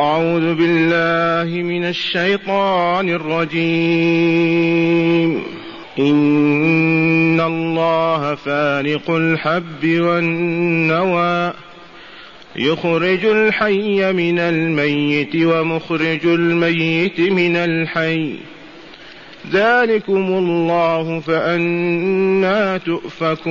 أعوذ بالله من الشيطان الرجيم. إن الله فارق الحب والنوى. يخرج الحي من الميت ومخرج الميت من الحي. ذلكم الله فأنا تؤفكون.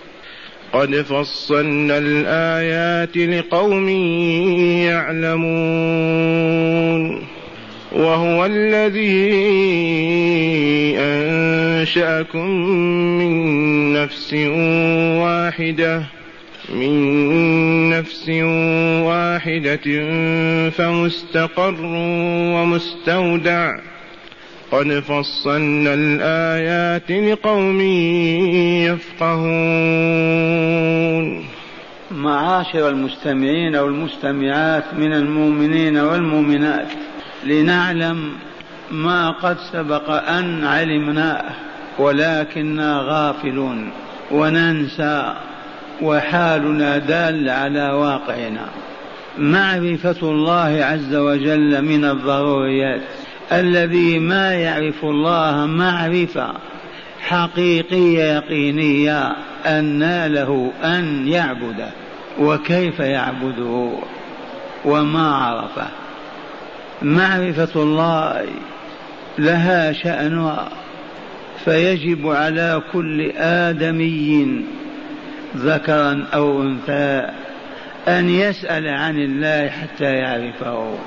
قد فصلنا الآيات لقوم يعلمون. وهو الذي أنشأكم من نفس واحدة من نفس واحدة فمستقر ومستودع. قد فصلنا الآيات لقوم يفقهون. معاشر المستمعين والمستمعات من المؤمنين والمؤمنات لنعلم ما قد سبق أن علمناه ولكننا غافلون وننسى وحالنا دال على واقعنا. معرفة الله عز وجل من الضروريات. الذي ما يعرف الله معرفة حقيقية يقينية أن له أن يعبده وكيف يعبده وما عرفه معرفة الله لها شأنها فيجب على كل آدمي ذكرا أو أنثى أن يسأل عن الله حتى يعرفه.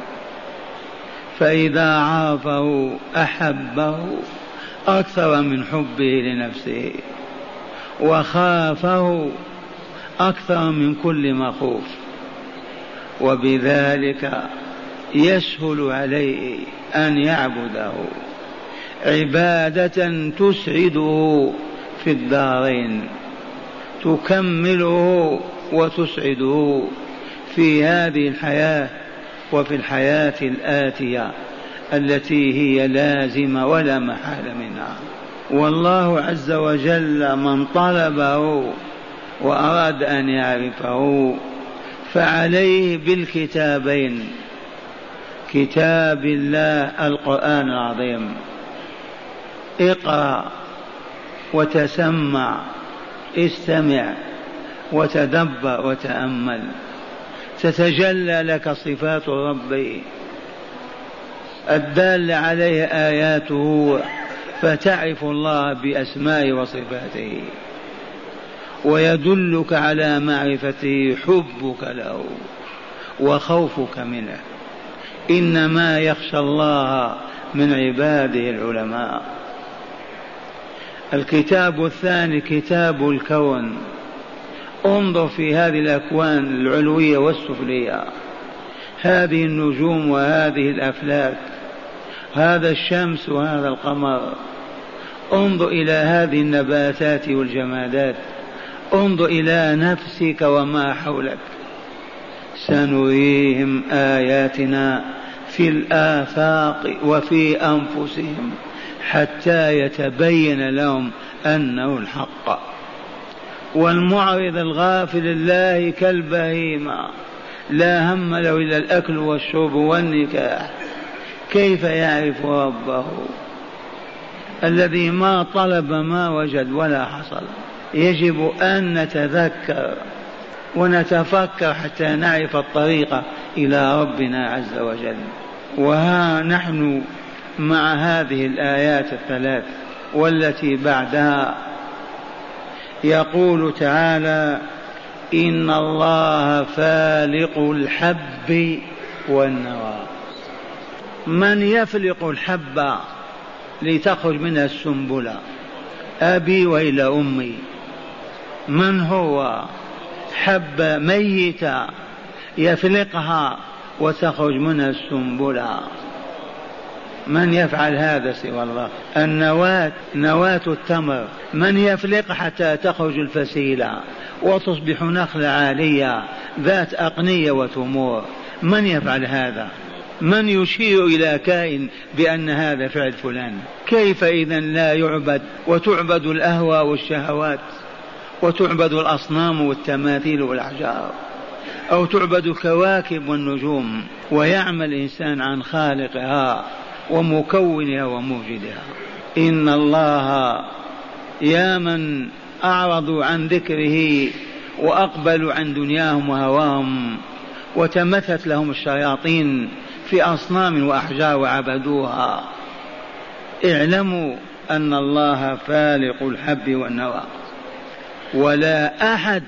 فإذا عرفه أحبه أكثر من حبه لنفسه وخافه أكثر من كل مخوف وبذلك يسهل عليه أن يعبده عبادة تسعده في الدارين تكمله وتسعده في هذه الحياة وفي الحياة الآتية التي هي لازمة ولا محال منها. والله عز وجل من طلبه وأراد أن يعرفه فعليه بالكتابين. كتاب الله القرآن العظيم. اقرأ وتسمع استمع وتدبر وتأمل. تتجلى لك صفات ربي. الدالة عليه آياته فتعرف الله بأسمائه وصفاته. ويدلك على معرفته حبك له وخوفك منه. إنما يخشى الله من عباده العلماء. الكتاب الثاني كتاب الكون. انظر في هذه الأكوان العلوية والسفلية. هذه النجوم وهذه الأفلاك هذا الشمس وهذا القمر. انظر إلى هذه النباتات والجمادات. انظر إلى نفسك وما حولك. سنريهم آياتنا في الآفاق وفي أنفسهم حتى يتبين لهم أنه الحق. والمعرض الغافل الله كالبهيمة. لا هم له إلا الأكل والشرب والنكاح. كيف يعرف ربه؟ الذي ما طلب ما وجد ولا حصل. يجب أن نتذكر ونتفكر حتى نعرف الطريق إلى ربنا عز وجل. وها نحن مع هذه الآيات الثلاث والتي بعدها يقول تعالى إن الله فالق الحب والنوى. من يفلق الحب لتخرج منها السنبلة؟ أبي وإلى أمي. من هو؟ حب ميتة يفلقها وتخرج منها السنبلة. من يفعل هذا سوى الله؟ النواة نواة التمر. من يفلق حتى تخرج الفسيلة. وتصبح نخلة عالية ذات أقنية وتمور. من يفعل هذا؟ من يشير إلى كائن بأن هذا فعل فلان؟ كيف إذا لا يعبد؟ وتعبد الأهوى والشهوات. وتعبد الأصنام والتماثيل والأحجار. أو تعبد الكواكب والنجوم. ويعمل الإنسان عن خالقها. ومكونها وموجدها. إن الله يا من أعرضوا عن ذكره وأقبلوا عن دنياهم وهواهم وتمثت لهم الشياطين في أصنام وأحجار وعبدوها. اعلموا أن الله فالق الحب والنوى. ولا أحد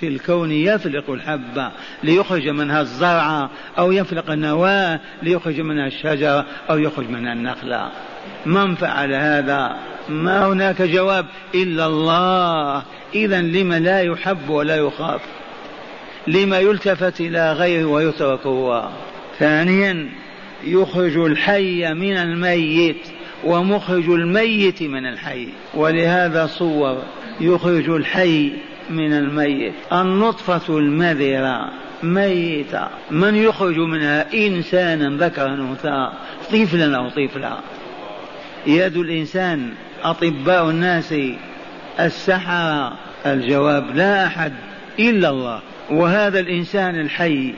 في الكون يفلق الحبة ليخرج منها الزرع أو يفلق النواة ليخرج منها الشجرة أو يخرج منها النخلة. من فعل هذا؟ ما هناك جواب إلا الله. إذا لما لا يحب ولا يخاف؟ لما يلتفت إلى غيره ويترك هو. ثانيا يخرج الحي من الميت ومخرج الميت من الحي. ولهذا صور يخرج الحي من الميت. النطفة المذرة ميتة. من يخرج منها إنسانا ذكرا أنثى طفلا أو طفلا يد الإنسان أطباء الناس السحرة. الجواب لا أحد إلا الله. وهذا الإنسان الحي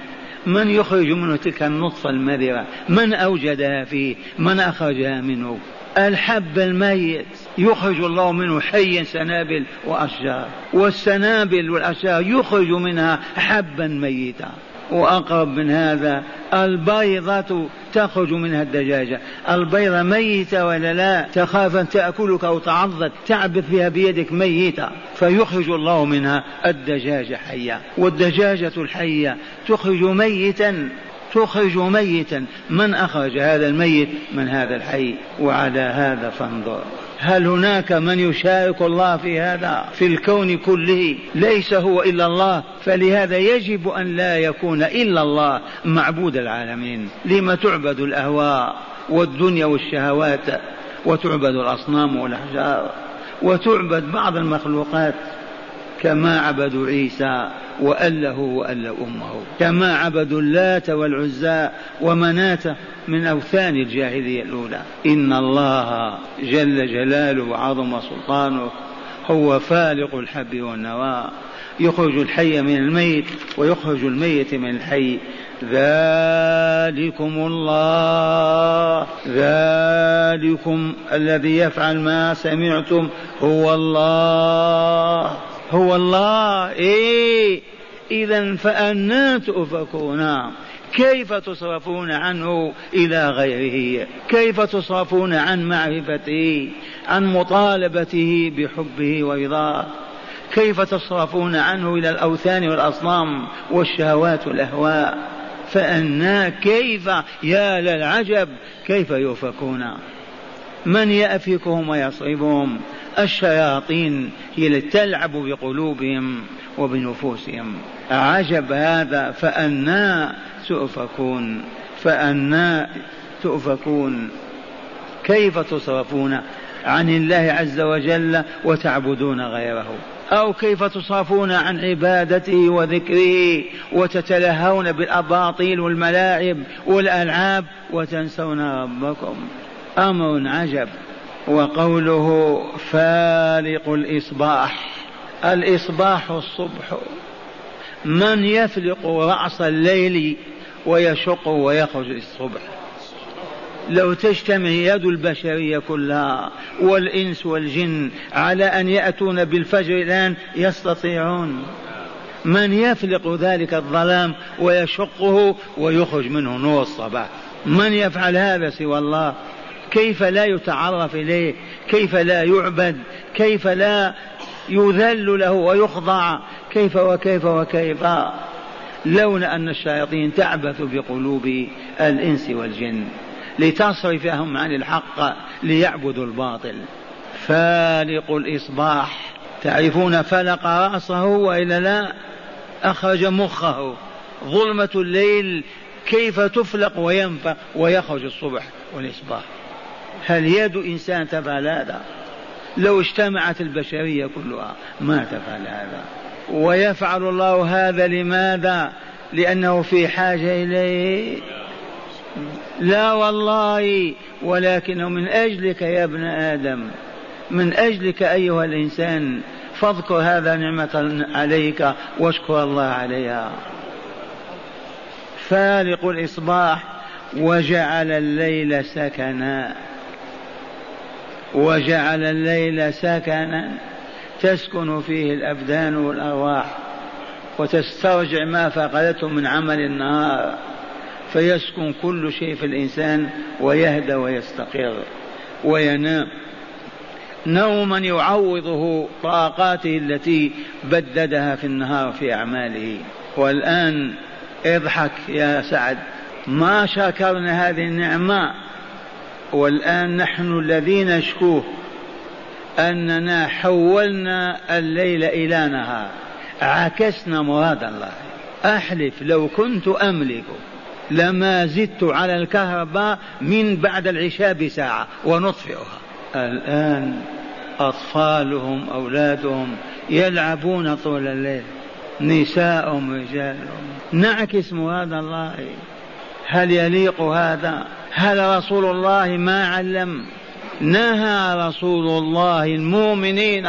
من يخرج منه تلك النطفة المذرة؟ من أوجدها فيه؟ من أخرجها منه؟ الحب الميت يخرج الله منه حيا سنابل وأشجار والسنابل والأشجار يخرج منها حبا ميتا. وأقرب من هذا البيضة تخرج منها الدجاجة. البيضة ميتة ولا لا؟ تخاف أن تأكلك أو تعضك تعبث بها بيدك ميتة. فيخرج الله منها الدجاجة حية والدجاجة الحية تخرج ميتا. تخرج ميتا. من أخرج هذا الميت؟ من هذا الحي. وعلى هذا فانظر. هل هناك من يشارك الله في هذا؟ في الكون كله. ليس هو إلا الله. فلهذا يجب أن لا يكون إلا الله معبود العالمين. لما تعبد الأهواء والدنيا والشهوات؟ وتعبد الأصنام والأحجار؟ وتعبد بعض المخلوقات؟ كما عبدوا عيسى وأله وأل أمه كما عبدوا اللات والعزى ومناة من أوثان الجاهلية الأولى. إن الله جل جلاله وعظم سلطانه هو فالق الحب والنوى. يخرج الحي من الميت ويخرج الميت من الحي. ذلكم الله ذلكم الذي يفعل ما سمعتم هو الله. هو الله. إيه. إذا فأنا تؤفكون كيف تصرفون عنه إلى غيره؟ كيف تصرفون عن معرفته؟ عن مطالبته بحبه ورضاه كيف تصرفون عنه إلى الأوثان والأصنام والشهوات والأهواء؟ فأنا كيف يا للعجب كيف يؤفكون؟ من يأفكهم ويصرفهم الشياطين هي التي تلعب بقلوبهم وبنفوسهم. عجب هذا؟ فأنا تؤفكون فأنا تؤفكون. كيف تصرفون عن الله عز وجل وتعبدون غيره؟ أو كيف تصرفون عن عبادته وذكره وتتلهون بالأباطيل والملاعب والألعاب وتنسون ربكم؟ أمر عجب وقوله فالق الإصباح. الإصباح الصبح. من يفلق رأس الليل ويشق ويخرج الصبح لو تجتمع يد البشرية كلها والإنس والجن على أن يأتون بالفجر الآن يستطيعون. من يفلق ذلك الظلام ويشقه ويخرج منه نور الصباح. من يفعل هذا سوى الله؟ كيف لا يتعرف إليه؟ كيف لا يعبد؟ كيف لا يذل له ويخضع؟ كيف وكيف وكيف؟ لولا أن الشياطين تعبث بقلوب الإنس والجن لتصرفهم عن الحق ليعبدوا الباطل. فالق الإصباح. تعرفون فلق رأسه وإلا لا؟ أخرج مخه. ظلمة الليل. كيف تفلق وينفق ويخرج الصبح والإصباح؟ هل يد إنسان تفعل هذا؟ لو اجتمعت البشرية كلها ما تفعل هذا. ويفعل الله هذا لماذا؟ لأنه في حاجة إليه. لا والله ولكنه من أجلك يا ابن آدم. من أجلك أيها الإنسان فاذكر هذا نعمة عليك واشكر الله عليها. فالق الإصباح وجعل الليل سكنا. وجعل الليل سكنا تسكن فيه الأبدان والأرواح وتسترجع ما فقدته من عمل النهار فيسكن كل شيء في الإنسان ويهدى ويستقر وينام. نوما يعوضه طاقاته التي بددها في النهار في أعماله. والآن اضحك يا سعد ما شكرنا هذه النعمة والآن نحن الذين نشكوه أننا حولنا الليل إلى نهار. عكسنا مراد الله. أحلف لو كنت أملك لما زدت على الكهرباء من بعد العشاء بساعة ونطفئها. الآن أطفالهم أولادهم يلعبون طول الليل. نساءهم رجالهم. نعكس مراد الله. هل يليق هذا؟ هل رسول الله ما علم؟ نهى رسول الله المؤمنين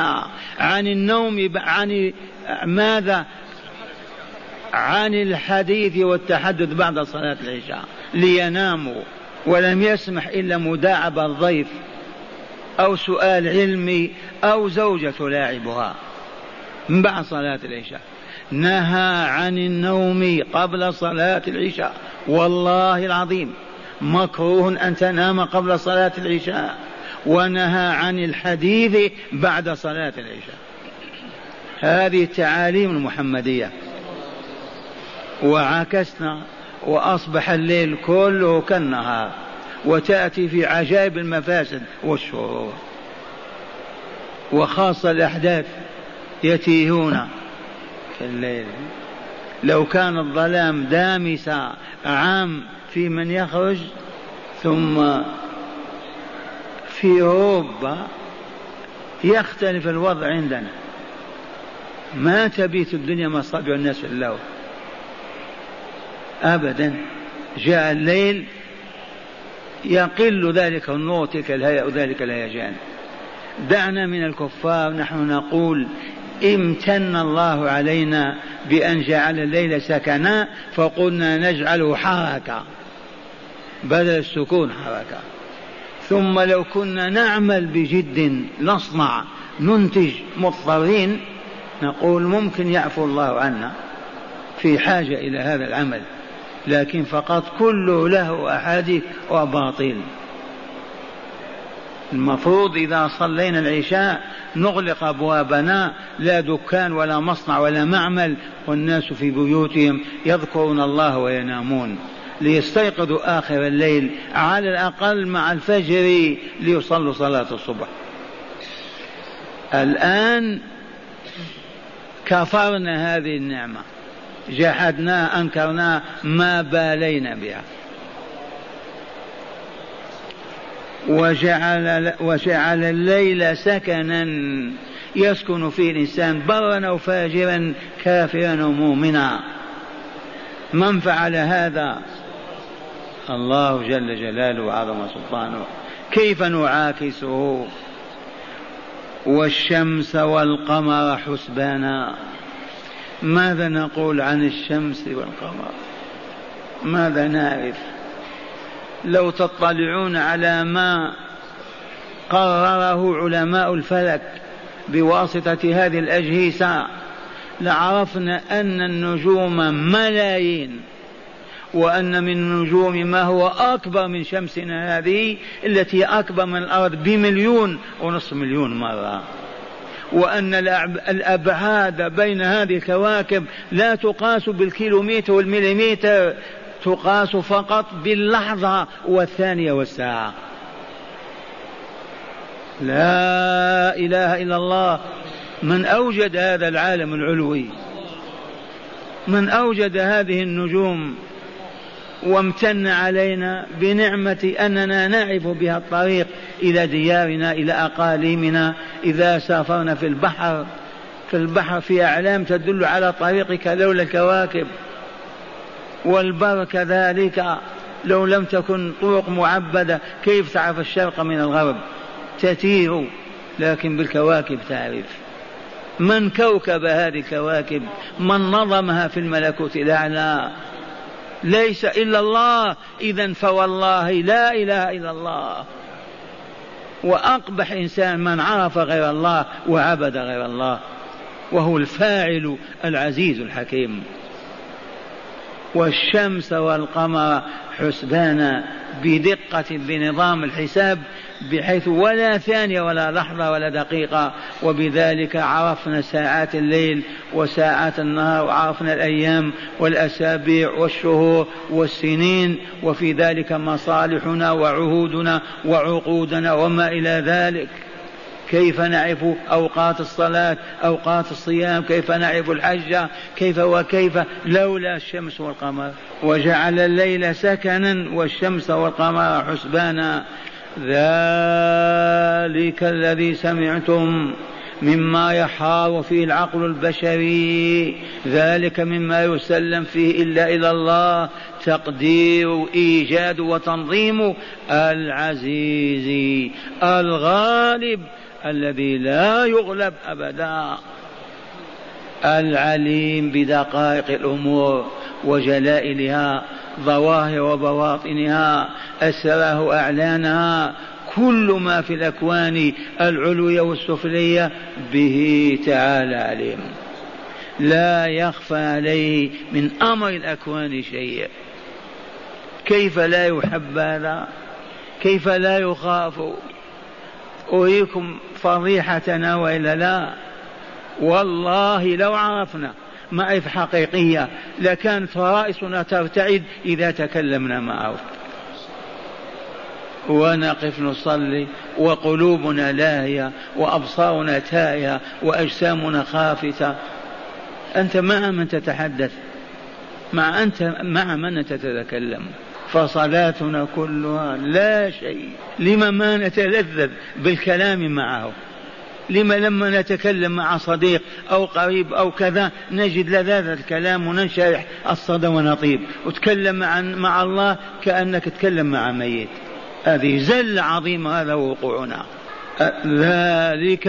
عن النوم عن ماذا؟ عن الحديث والتحدث بعد صلاة العشاء ليناموا. ولم يسمح إلا مداعبة الضيف أو سؤال علمي أو زوجة تلاعبها من بعد صلاة العشاء. نهى عن النوم قبل صلاة العشاء. والله العظيم مكروه أن تنام قبل صلاة العشاء. ونهى عن الحديث بعد صلاة العشاء. هذه التعاليم المحمدية. وعكسنا وأصبح الليل كله كالنهار. وتأتي في عجائب المفاسد والشرور. وخاصة الأحداث يتيهون. الليل. لو كان الظلام دامسا عام في من يخرج ثم في أوروبا يختلف الوضع عندنا. ما تبيت الدنيا مصابيح الناس في أبدا. جاء الليل يقل ذلك النور تلك الهيئة وذلك الهيجان. دعنا من الكفار نحن نقول امتن الله علينا بأن جعل الليل سكنا فقلنا نجعله حركة بدل السكون حركة. ثم لو كنا نعمل بجد نصنع ننتج مضطرين نقول ممكن يعفو الله عنا في حاجة إلى هذا العمل لكن فقط كله له أحاديث وباطل. المفروض إذا صلينا العشاء نغلق أبوابنا لا دكان ولا مصنع ولا معمل والناس في بيوتهم يذكرون الله وينامون. ليستيقظوا آخر الليل على الأقل مع الفجر ليصلوا صلاة الصبح. الآن كفرنا هذه النعمة. جحدناها أنكرناها ما بالينا بها. وجعل, وجعل الليل سكنا يسكن فيه الإنسان برا أو فاجرا كافرا أو مؤمنا. من فعل هذا؟ الله جل جلاله وعظم سلطانه. كيف نعاكسه؟ والشمس والقمر حسبانا. ماذا نقول عن الشمس والقمر؟ ماذا نعرف؟ لو تطلعون على ما قرره علماء الفلك بواسطة هذه الأجهزة لعرفنا أن النجوم ملايين وأن من النجوم ما هو أكبر من شمسنا هذه التي أكبر من الأرض بمليون ونصف مليون مرة. وأن الأبعاد بين هذه الكواكب لا تقاس بالكيلومتر والمليمتر تقاس فقط باللحظة والثانية والساعة. لا إله إلا الله. من أوجد هذا العالم العلوي من أوجد هذه النجوم وامتن علينا بنعمة أننا نعرف بها الطريق إلى ديارنا إلى أقاليمنا. إذا سافرنا في البحر في البحر في أعلام تدل على طريقك لولا الكواكب. والبر كذلك لو لم تكن طرق معبدة. كيف تعرف الشرق من الغرب؟ تتيه لكن بالكواكب تعرف. من كوكب هذه الكواكب؟ من نظمها في الملكوت الأعلى. ليس إلا الله. إذا فوالله لا إله إلا الله. وأقبح إنسان من عرف غير الله وعبد غير الله. وهو الفاعل العزيز الحكيم. والشمس والقمر حسبانا بدقة بنظام الحساب بحيث ولا ثانية ولا لحظة ولا دقيقة. وبذلك عرفنا ساعات الليل وساعات النهار وعرفنا الأيام والأسابيع والشهور والسنين. وفي ذلك مصالحنا وعهودنا وعقودنا وما إلى ذلك. كيف نعرف أوقات الصلاة أوقات الصيام كيف نعرف الحج كيف وكيف؟ لولا الشمس والقمر. وجعل الليل سكنا والشمس والقمر حسبانا. ذلك الذي سمعتم مما يحار فيه العقل البشري. ذلك مما يسلم فيه إلا إلى الله. تقدير ايجاد وتنظيم العزيز الغالب. الذي لا يغلب أبدا. العليم بدقائق الأمور وجلائلها ظواهر وبواطنها اسراه اعلانها كل ما في الأكوان العلوية والسفلية به تعالى عليم. لا يخفى عليه من أمر الأكوان شيء. كيف لا يحب هذا؟ كيف لا يخاف؟ أريكم فضيحتنا وإلا لا؟ والله لو عرفنا معرفة حقيقية لكانت فرائصنا ترتعد إذا تكلمنا معه. ونقف نصلي وقلوبنا لاهية وأبصارنا تائهة وأجسامنا خافتة. أنت مع من تتحدث؟ مع أنت مع من تتكلم فصلاتنا كلها لا شيء. لما ما نتلذذ بالكلام معه لما لما نتكلم مع صديق أو قريب أو كذا نجد لذاذة الكلام وننشرح الصدى ونطيب. وتكلم مع, مع الله كأنك تتكلم مع ميت. هذه زلة عظيمة هذا وقوعنا. ذلك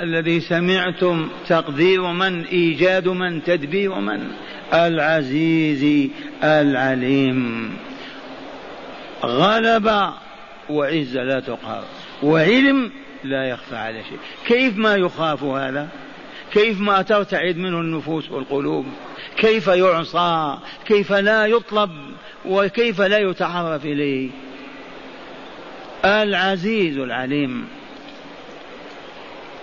الذي سمعتم تقدير من إيجاد من تدبير من؟ العزيز العليم. غلب وعز لا تقهر وعلم لا يخفى على شيء. كيف ما يخاف هذا؟ كيف ما ترتعد منه النفوس والقلوب؟ كيف يعصى؟ كيف لا يطلب؟ وكيف لا يتعرف إليه؟ العزيز العليم.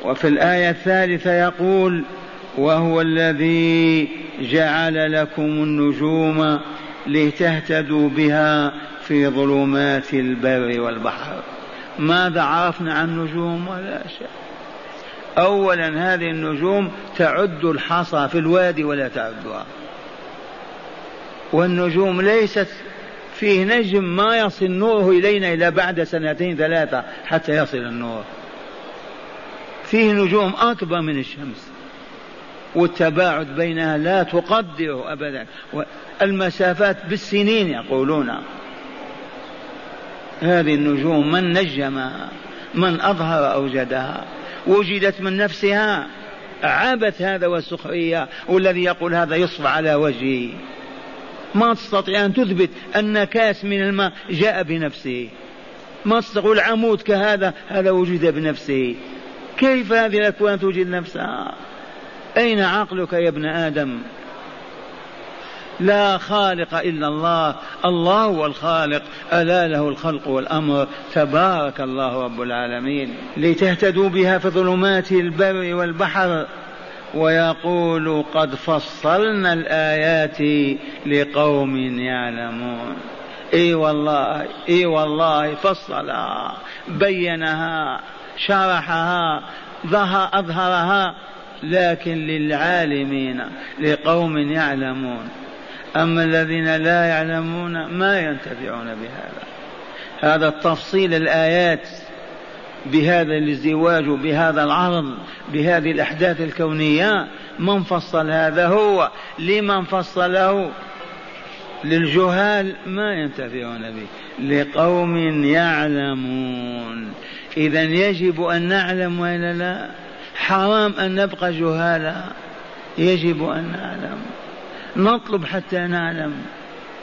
وفي الآية الثالثة يقول وهو الذي جعل لكم النجوم لتهتدوا بها في ظلمات البر والبحر. ماذا عرفنا عن النجوم؟ ولا شيء. أولا هذه النجوم تعد الحصى في الوادي ولا تعدها. والنجوم ليست فيه نجم ما يصل نوره إلينا إلا بعد سنتين ثلاثة حتى يصل النور. فيه نجوم أكبر من الشمس. والتباعد بينها لا تقدره أبدا. المسافات بالسنين يقولون. هذه النجوم من نجمها من أظهر أوجدها. وجدت من نفسها عبث هذا والسخرية والذي يقول هذا يصف على وجهه. ما تستطيع أن تثبت أن كاس من الماء جاء بنفسه. ما تستطيع العمود كهذا هذا وجد بنفسه. كيف هذه الأكوان توجد نفسها؟ أين عقلك يا ابن آدم؟ لا خالق إلا الله. الله هو الخالق. ألا له الخلق والأمر. تبارك الله رب العالمين. لتهتدوا بها في ظلمات البر والبحر. ويقول قد فصلنا الآيات لقوم يعلمون. إي والله إي والله فصلها بينها شرحها ظهر أظهرها. لكن للعالمين لقوم يعلمون. أما الذين لا يعلمون ما ينتفعون بهذا. هذا التفصيل الآيات بهذا الازدواج بهذا العرض بهذه الأحداث الكونية من فصل هذا هو؟ لمن فصله؟ للجهال ما ينتفعون به. لقوم يعلمون. إذا يجب أن نعلم وإلا لا؟ حرام أن نبقى جهالا. يجب أن نعلم. نطلب حتى نعلم.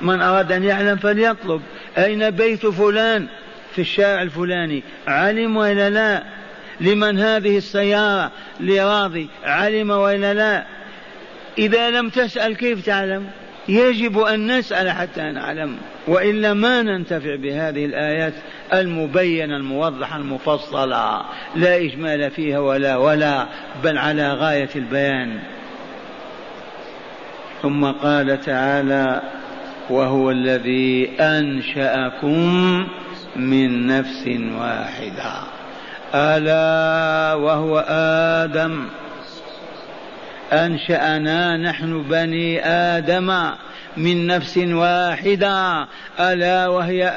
من أراد أن يعلم فليطلب. أين بيت فلان؟ في الشارع الفلاني. علم وإلا لا؟ لمن هذه السيارة؟ لراضي. علم وإلا لا؟ إذا لم تسأل كيف تعلم؟ يجب أن نسأل حتى نعلم. وإلا ما ننتفع بهذه الآيات المبينة الموضحة المفصلة لا إجمال فيها ولا ولا بل على غاية البيان. ثم قال تعالى وهو الذي أنشأكم من نفس واحدة. ألا وهو آدم. أنشأنا نحن بني آدم من نفس واحدة. ألا وهي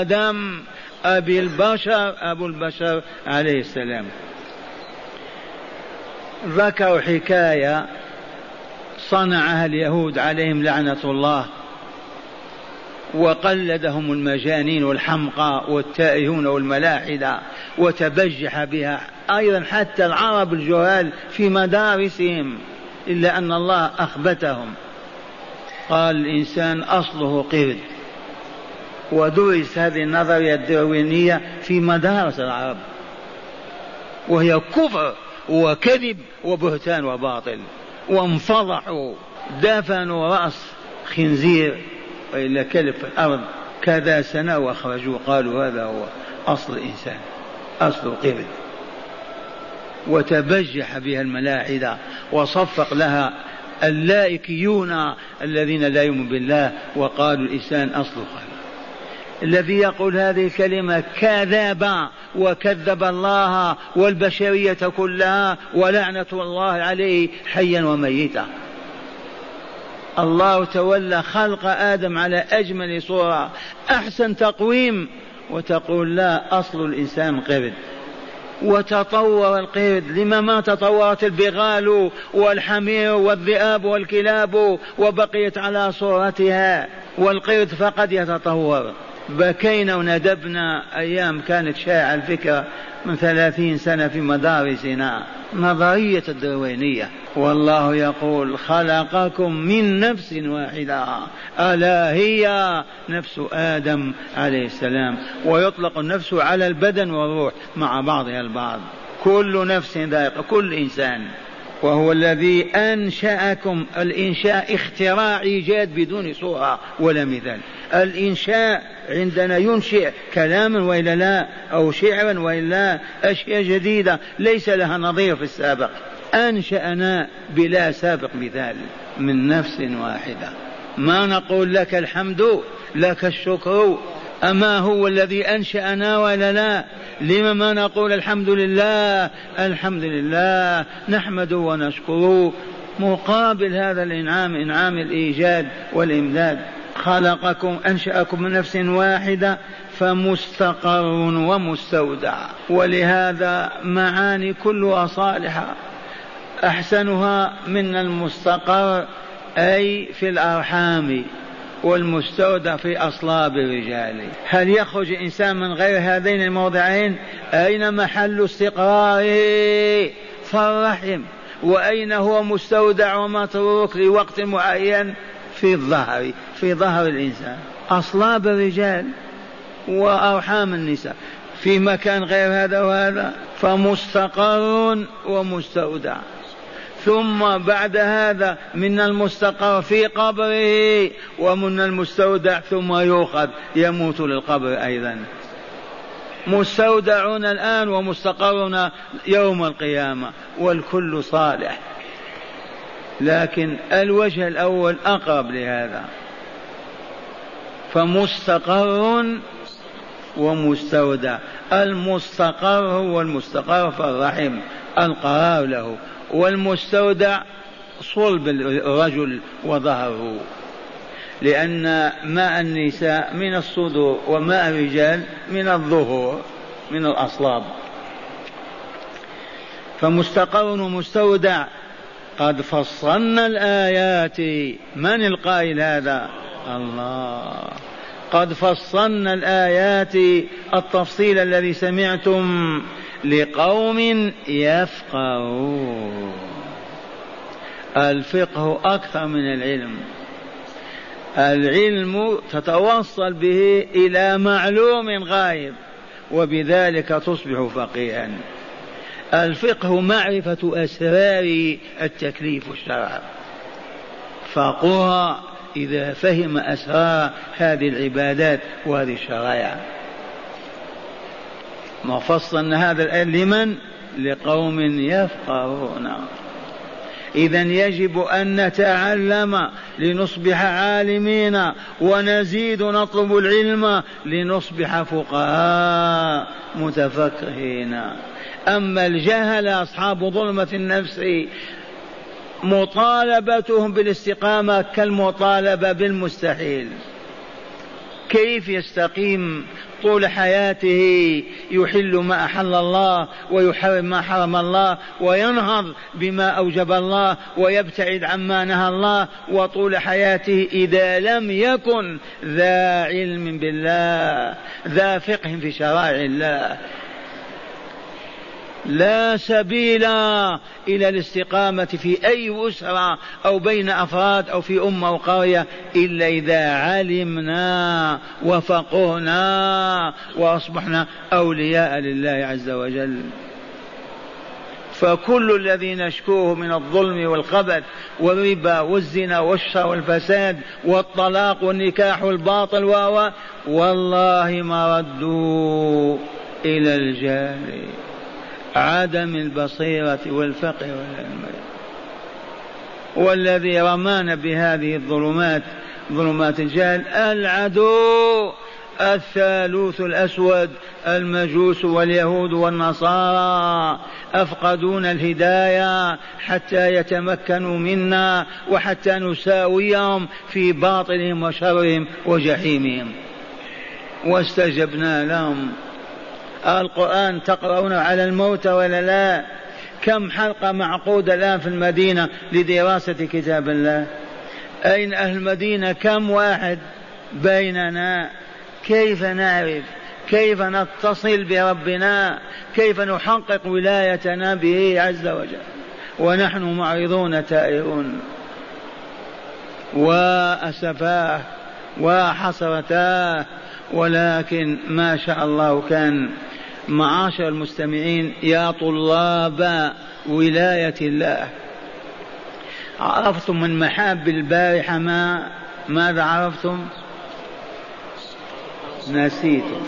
آدم. أبي البشر أبو البشر عليه السلام. ذكروا حكاية صنعها اليهود عليهم لعنة الله وقلدهم المجانين والحمقى والتائهون والملاحدة وتبجح بها. أيضا حتى العرب الجهال في مدارسهم إلا أن الله أخبتهم. قال الإنسان أصله قرد ودرس هذه النظرية الدروينية في مدارس العرب. وهي كفر وكذب وبهتان وباطل. وانفضحوا دفنوا رأس خنزير وإلا كلب في الأرض كذا سنة وأخرجوا قالوا هذا هو أصل الإنسان أصل القرد وتبجح بها الملاحدة وصفق لها اللائكيون الذين لا يؤمنون بالله وقالوا الإنسان أصل خلق الذي يقول هذه الكلمة كذب وكذب الله والبشرية كلها ولعنة الله عليه حيا وميتا. الله تولى خلق آدم على أجمل صورة أحسن تقويم وتقول لا أصل الإنسان قرد. وتطور القرد لما ما تطورت البغال والحمير والذئاب والكلاب وبقيت على صورتها والقرد فقد يتطور. بكينا وندبنا أيام كانت شائعة الفكرة من ثلاثين سنة في مدارسنا نظرية الدروينية. والله يقول خلقكم من نفس واحدة. ألا هي نفس آدم عليه السلام. ويطلق النفس على البدن والروح مع بعضها البعض. كل نفس ذائقة. كل إنسان. وهو الذي أنشأكم. الإنشاء اختراع إيجاد بدون صورة ولا مثال الإنشاء عندنا ينشئ كلاما وإلا لا أو شعرا وإلا أشياء جديدة ليس لها نظير في السابق. أنشأنا بلا سابق مثال من نفس واحدة. ما نقول لك الحمد لك الشكر أما هو الذي أنشأنا ولا لا؟ لما ما نقول الحمد لله؟ الحمد لله نحمده ونشكره مقابل هذا الإنعام إنعام الإيجاد والإمداد. خلقكم أنشأكم من نفس واحدة فمستقر ومستودع. ولهذا معاني كلها صالحة أحسنها من المستقر أي في الأرحام. والمستودع في أصلاب الرجال. هل يخرج الإنسان من غير هذين الموضعين؟ أين محل استقراره فالرحم؟ وأين هو مستودع ومتروك لوقت معين؟ في الظهر في ظهر الإنسان. أصلاب الرجال وأرحام النساء. في مكان غير هذا وهذا فمستقر ومستودع. ثم بعد هذا من المستقر في قبره ومن المستودع ثم يؤخذ يموت للقبر أيضا. مستودعون الآن ومستقرون يوم القيامة والكل صالح. لكن الوجه الأول أقرب لهذا. فمستقر ومستودع. المستقر هو المستقر في الرحم القرار له والمستودع صلب الرجل وظهره. لأن ماء النساء من الصدور وماء الرجال من الظهور من الأصلاب. فمستقر ومستودع قد فصلنا الآيات. من القائل هذا؟ الله. قد فصلنا الآيات التفصيل الذي سمعتم. لقوم يفقهون. الفقه أكثر من العلم. العلم تتوصل به إلى معلوم غايب وبذلك تصبح فقيها. الفقه معرفة أسرار التكليف والشرع. فقها إذا فهم أسرار هذه العبادات وهذه الشرائع. ما فصلنا هذا الآن لمن؟ لقوم يفقهون. إذا يجب أن نتعلم لنصبح عالمين ونزيد نطلب العلم لنصبح فقهاء متفقهين. أما الجهل أصحاب ظلمة النفس مطالبتهم بالاستقامة كالمطالبة بالمستحيل. كيف يستقيم طول حياته يحل ما أحل الله ويحرم ما حرم الله وينهض بما أوجب الله ويبتعد عما نهى الله وطول حياته إذا لم يكن ذا علم بالله ذا فقه في شرائع الله. لا سبيل إلى الاستقامة في أي أسرة أو بين أفراد أو في أمة أو قرية إلا إذا علمنا وفقهنا وأصبحنا أولياء لله عز وجل. فكل الذي نشكوه من الظلم والخبث والربا والزنا والشر والفساد والطلاق والنكاح والباطل و والله ما ردوا إلى الجهل. عدم البصيرة والفقه والعلم والذي رمانا بهذه الظلمات ظلمات الجهل العدو الثالوث الأسود المجوس واليهود والنصارى أفقدون الهداية حتى يتمكنوا منا وحتى نساويهم في باطلهم وشرهم وجحيمهم. واستجبنا لهم. القرآن تقرؤون على الموت ولا لا؟ كم حلقة معقودة الآن في المدينة لدراسة كتاب الله؟ أين أهل المدينة؟ كم واحد بيننا؟ كيف نعرف؟ كيف نتصل بربنا؟ كيف نحقق ولايتنا به عز وجل؟ ونحن معرضون تائهون. وأسفاه وحسرتاه ولكن ما شاء الله كان معاشر المستمعين يا طلاب ولاية الله. عرفتم من محاب البارحة ما ماذا عرفتم؟ نسيتم.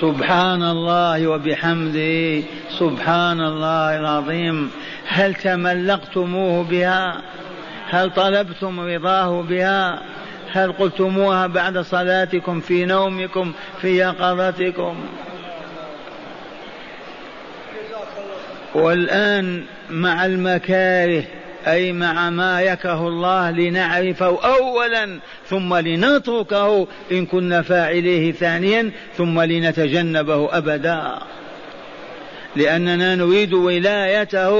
سبحان الله وبحمده. سبحان الله العظيم. هل تملقتموه بها؟ هل طلبتم رضاه بها؟ هل قلتموها بعد صلاتكم في نومكم في يقظتكم؟ والآن مع المكاره أي مع ما يكره الله لنعرفه أولا ثم لنتركه إن كنا فاعليه ثانيا ثم لنتجنبه أبدا. لأننا نريد ولايته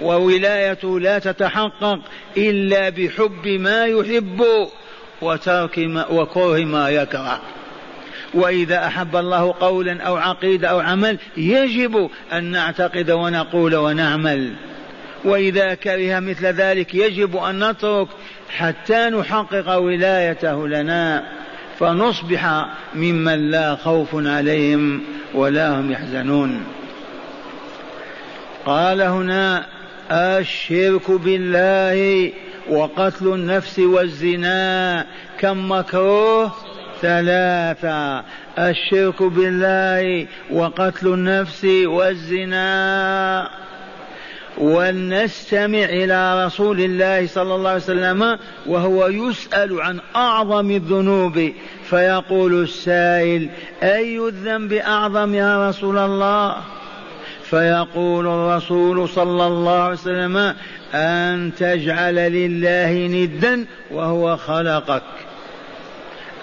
وولايته لا تتحقق إلا بحب ما يحب. وترك ما وكره ما يكره. وإذا أحب الله قولا أو عقيدة أو عمل يجب أن نعتقد ونقول ونعمل. وإذا كره مثل ذلك يجب أن نترك حتى نحقق ولايته لنا فنصبح ممن لا خوف عليهم ولا هم يحزنون. قال هنا الشرك بالله وقتل النفس والزنا كم مكروه ثلاثة. الشرك بالله وقتل النفس والزنا. ولنستمع إلى رسول الله صلى الله عليه وسلم وهو يسأل عن أعظم الذنوب. فيقول السائل أي الذنب أعظم يا رسول الله؟ فيقول الرسول صلى الله عليه وسلم أن تجعل لله ندا وهو خلقك.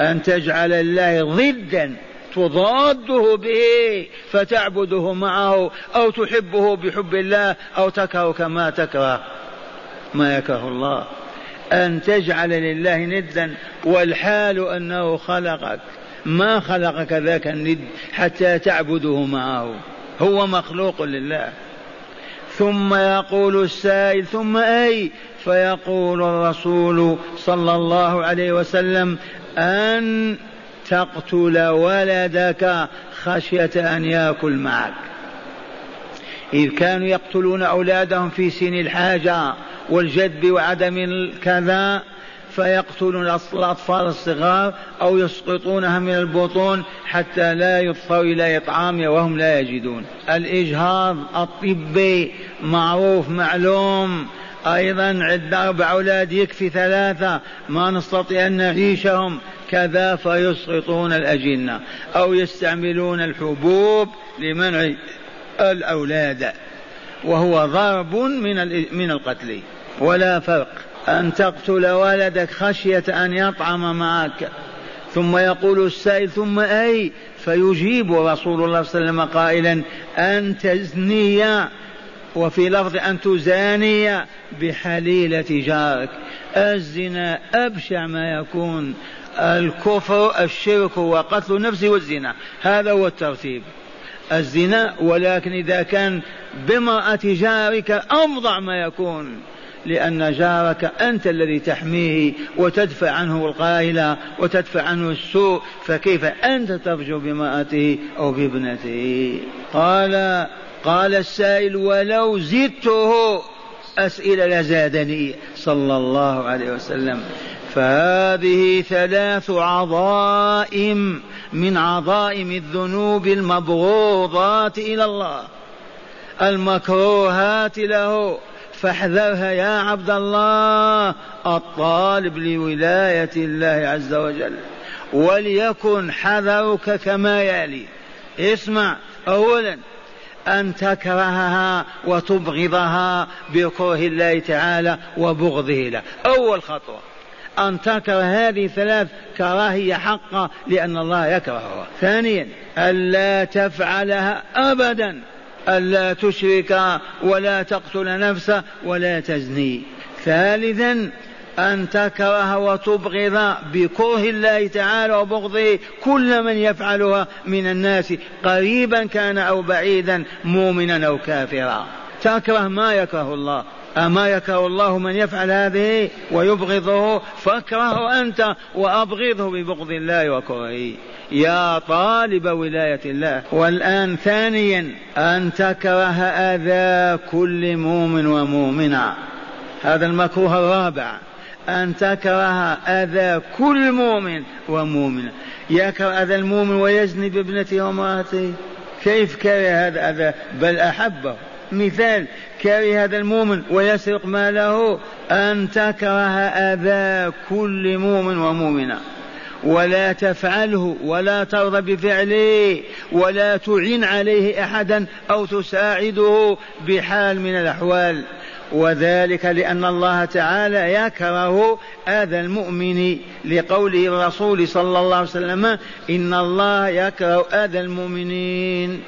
أن تجعل الله ضدا تضاده به فتعبده معه أو تحبه بحب الله أو تكره كما تكره. ما يكره الله. أن تجعل لله ندا والحال أنه خلقك. ما خلقك ذاك الند حتى تعبده معه. هو مخلوق لله. ثم يقول السائل ثم أي؟ فيقول الرسول صلى الله عليه وسلم أن تقتل ولدك خشية أن يأكل معك. إذ كانوا يقتلون أولادهم في سن الحاجة والجد وعدم الكذا فيقتلون الأطفال الصغار أو يسقطونها من البطون حتى لا يضطروا إلى إطعامها وهم لا يجدون. الإجهاض الطبي معروف معلوم. أيضا عندنا أربع أولاد يكفي ثلاثة ما نستطيع أن نعيشهم. كذا فيسقطون الأجنة أو يستعملون الحبوب لمنع الأولاد وهو ضرب من من القتل ولا فرق. أن تقتل ولدك خشية أن يطعم معك. ثم يقول السائل ثم أي؟ فيجيب رسول الله صلى الله عليه وسلم قائلا أن تزني وفي لفظ أن تزاني بحليلة جارك. الزنا أبشع ما يكون. الكفر الشرك وقتل النفس والزنا. هذا هو الترتيب. الزنا ولكن إذا كان بامرأة جارك أفظع ما يكون. لأن جارك أنت الذي تحميه وتدفع عنه القائلة وتدفع عنه السوء فكيف أنت ترجو بامرأته أو بابنته؟ قال قال السائل ولو زدته أسئلة لزادني. صلى الله عليه وسلم. فهذه ثلاث عظائم من عظائم الذنوب المبغوضات إلى الله. المكروهات له. فاحذرها يا عبد الله الطالب لولاية الله عز وجل. وليكن حذرك كما يلي. اسمع أولا أن تكرهها وتبغضها بكره الله تعالى وبغضه له. أول خطوة أن تكره هذه ثلاث كراهية حقة لأن الله يكرهها. ثانيا ألا تفعلها أبدا. ألا تشرك ولا تقتل نفسه ولا تزني. ثالثا أن تكره وتبغض بكره الله تعالى وبغضه كل من يفعلها من الناس. قريبا كان أو بعيدا مؤمنا أو كافرا. تكره ما يكره الله. أما يكره الله من يفعل هذه ويبغضه فاكرهه أنت وأبغضه ببغض الله وكرهه يا طالب ولاية الله. والآن ثانيا أن تكره أذى كل مؤمن ومؤمنة. هذا المكروه الرابع. أن تكره أذى كل مؤمن ومؤمنة. يكره أذى المؤمن ويزني بابنته وامرأته. كيف كره هذا أذى؟ بل أحبه. مثال كره هذا المؤمن ويسرق ماله أن تكره أذى كل مؤمن ومؤمنة. ولا تفعله ولا ترضى بفعله ولا تعين عليه أحدا أو تساعده بحال من الأحوال. وذلك لأن الله تعالى يكره أذى المؤمن لقوله الرسول صلى الله عليه وسلم إن الله يكره أذى المؤمنين.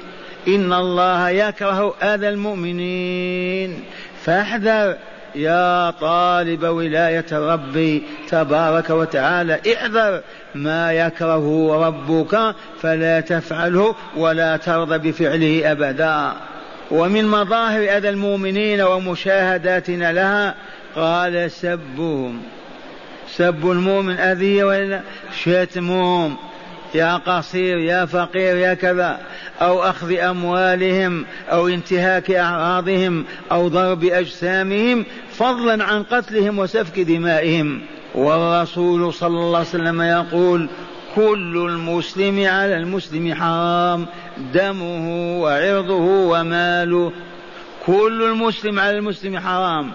إن الله يكره أذى المؤمنين. فاحذر يا طالب ولاية الرب تبارك وتعالى. احذر ما يكره ربك فلا تفعله ولا ترضى بفعله أبدا. ومن مظاهر أذى المؤمنين ومشاهداتنا لها قال سبهم. سب المؤمن أذية ولا شتمهم. يا قصير يا فقير يا كذا أو أخذ أموالهم أو انتهاك أعراضهم أو ضرب أجسامهم فضلا عن قتلهم وسفك دمائهم. والرسول صلى الله عليه وسلم يقول كل المسلم على المسلم حرام دمه وعرضه وماله. كل المسلم على المسلم حرام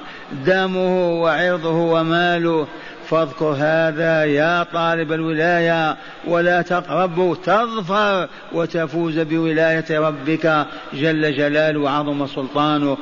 دمه وعرضه وماله. فاذكر هذا يا طالب الولاية ولا تقربوا تظفر وتفوز بولاية ربك جل جلاله وعظم سلطانه.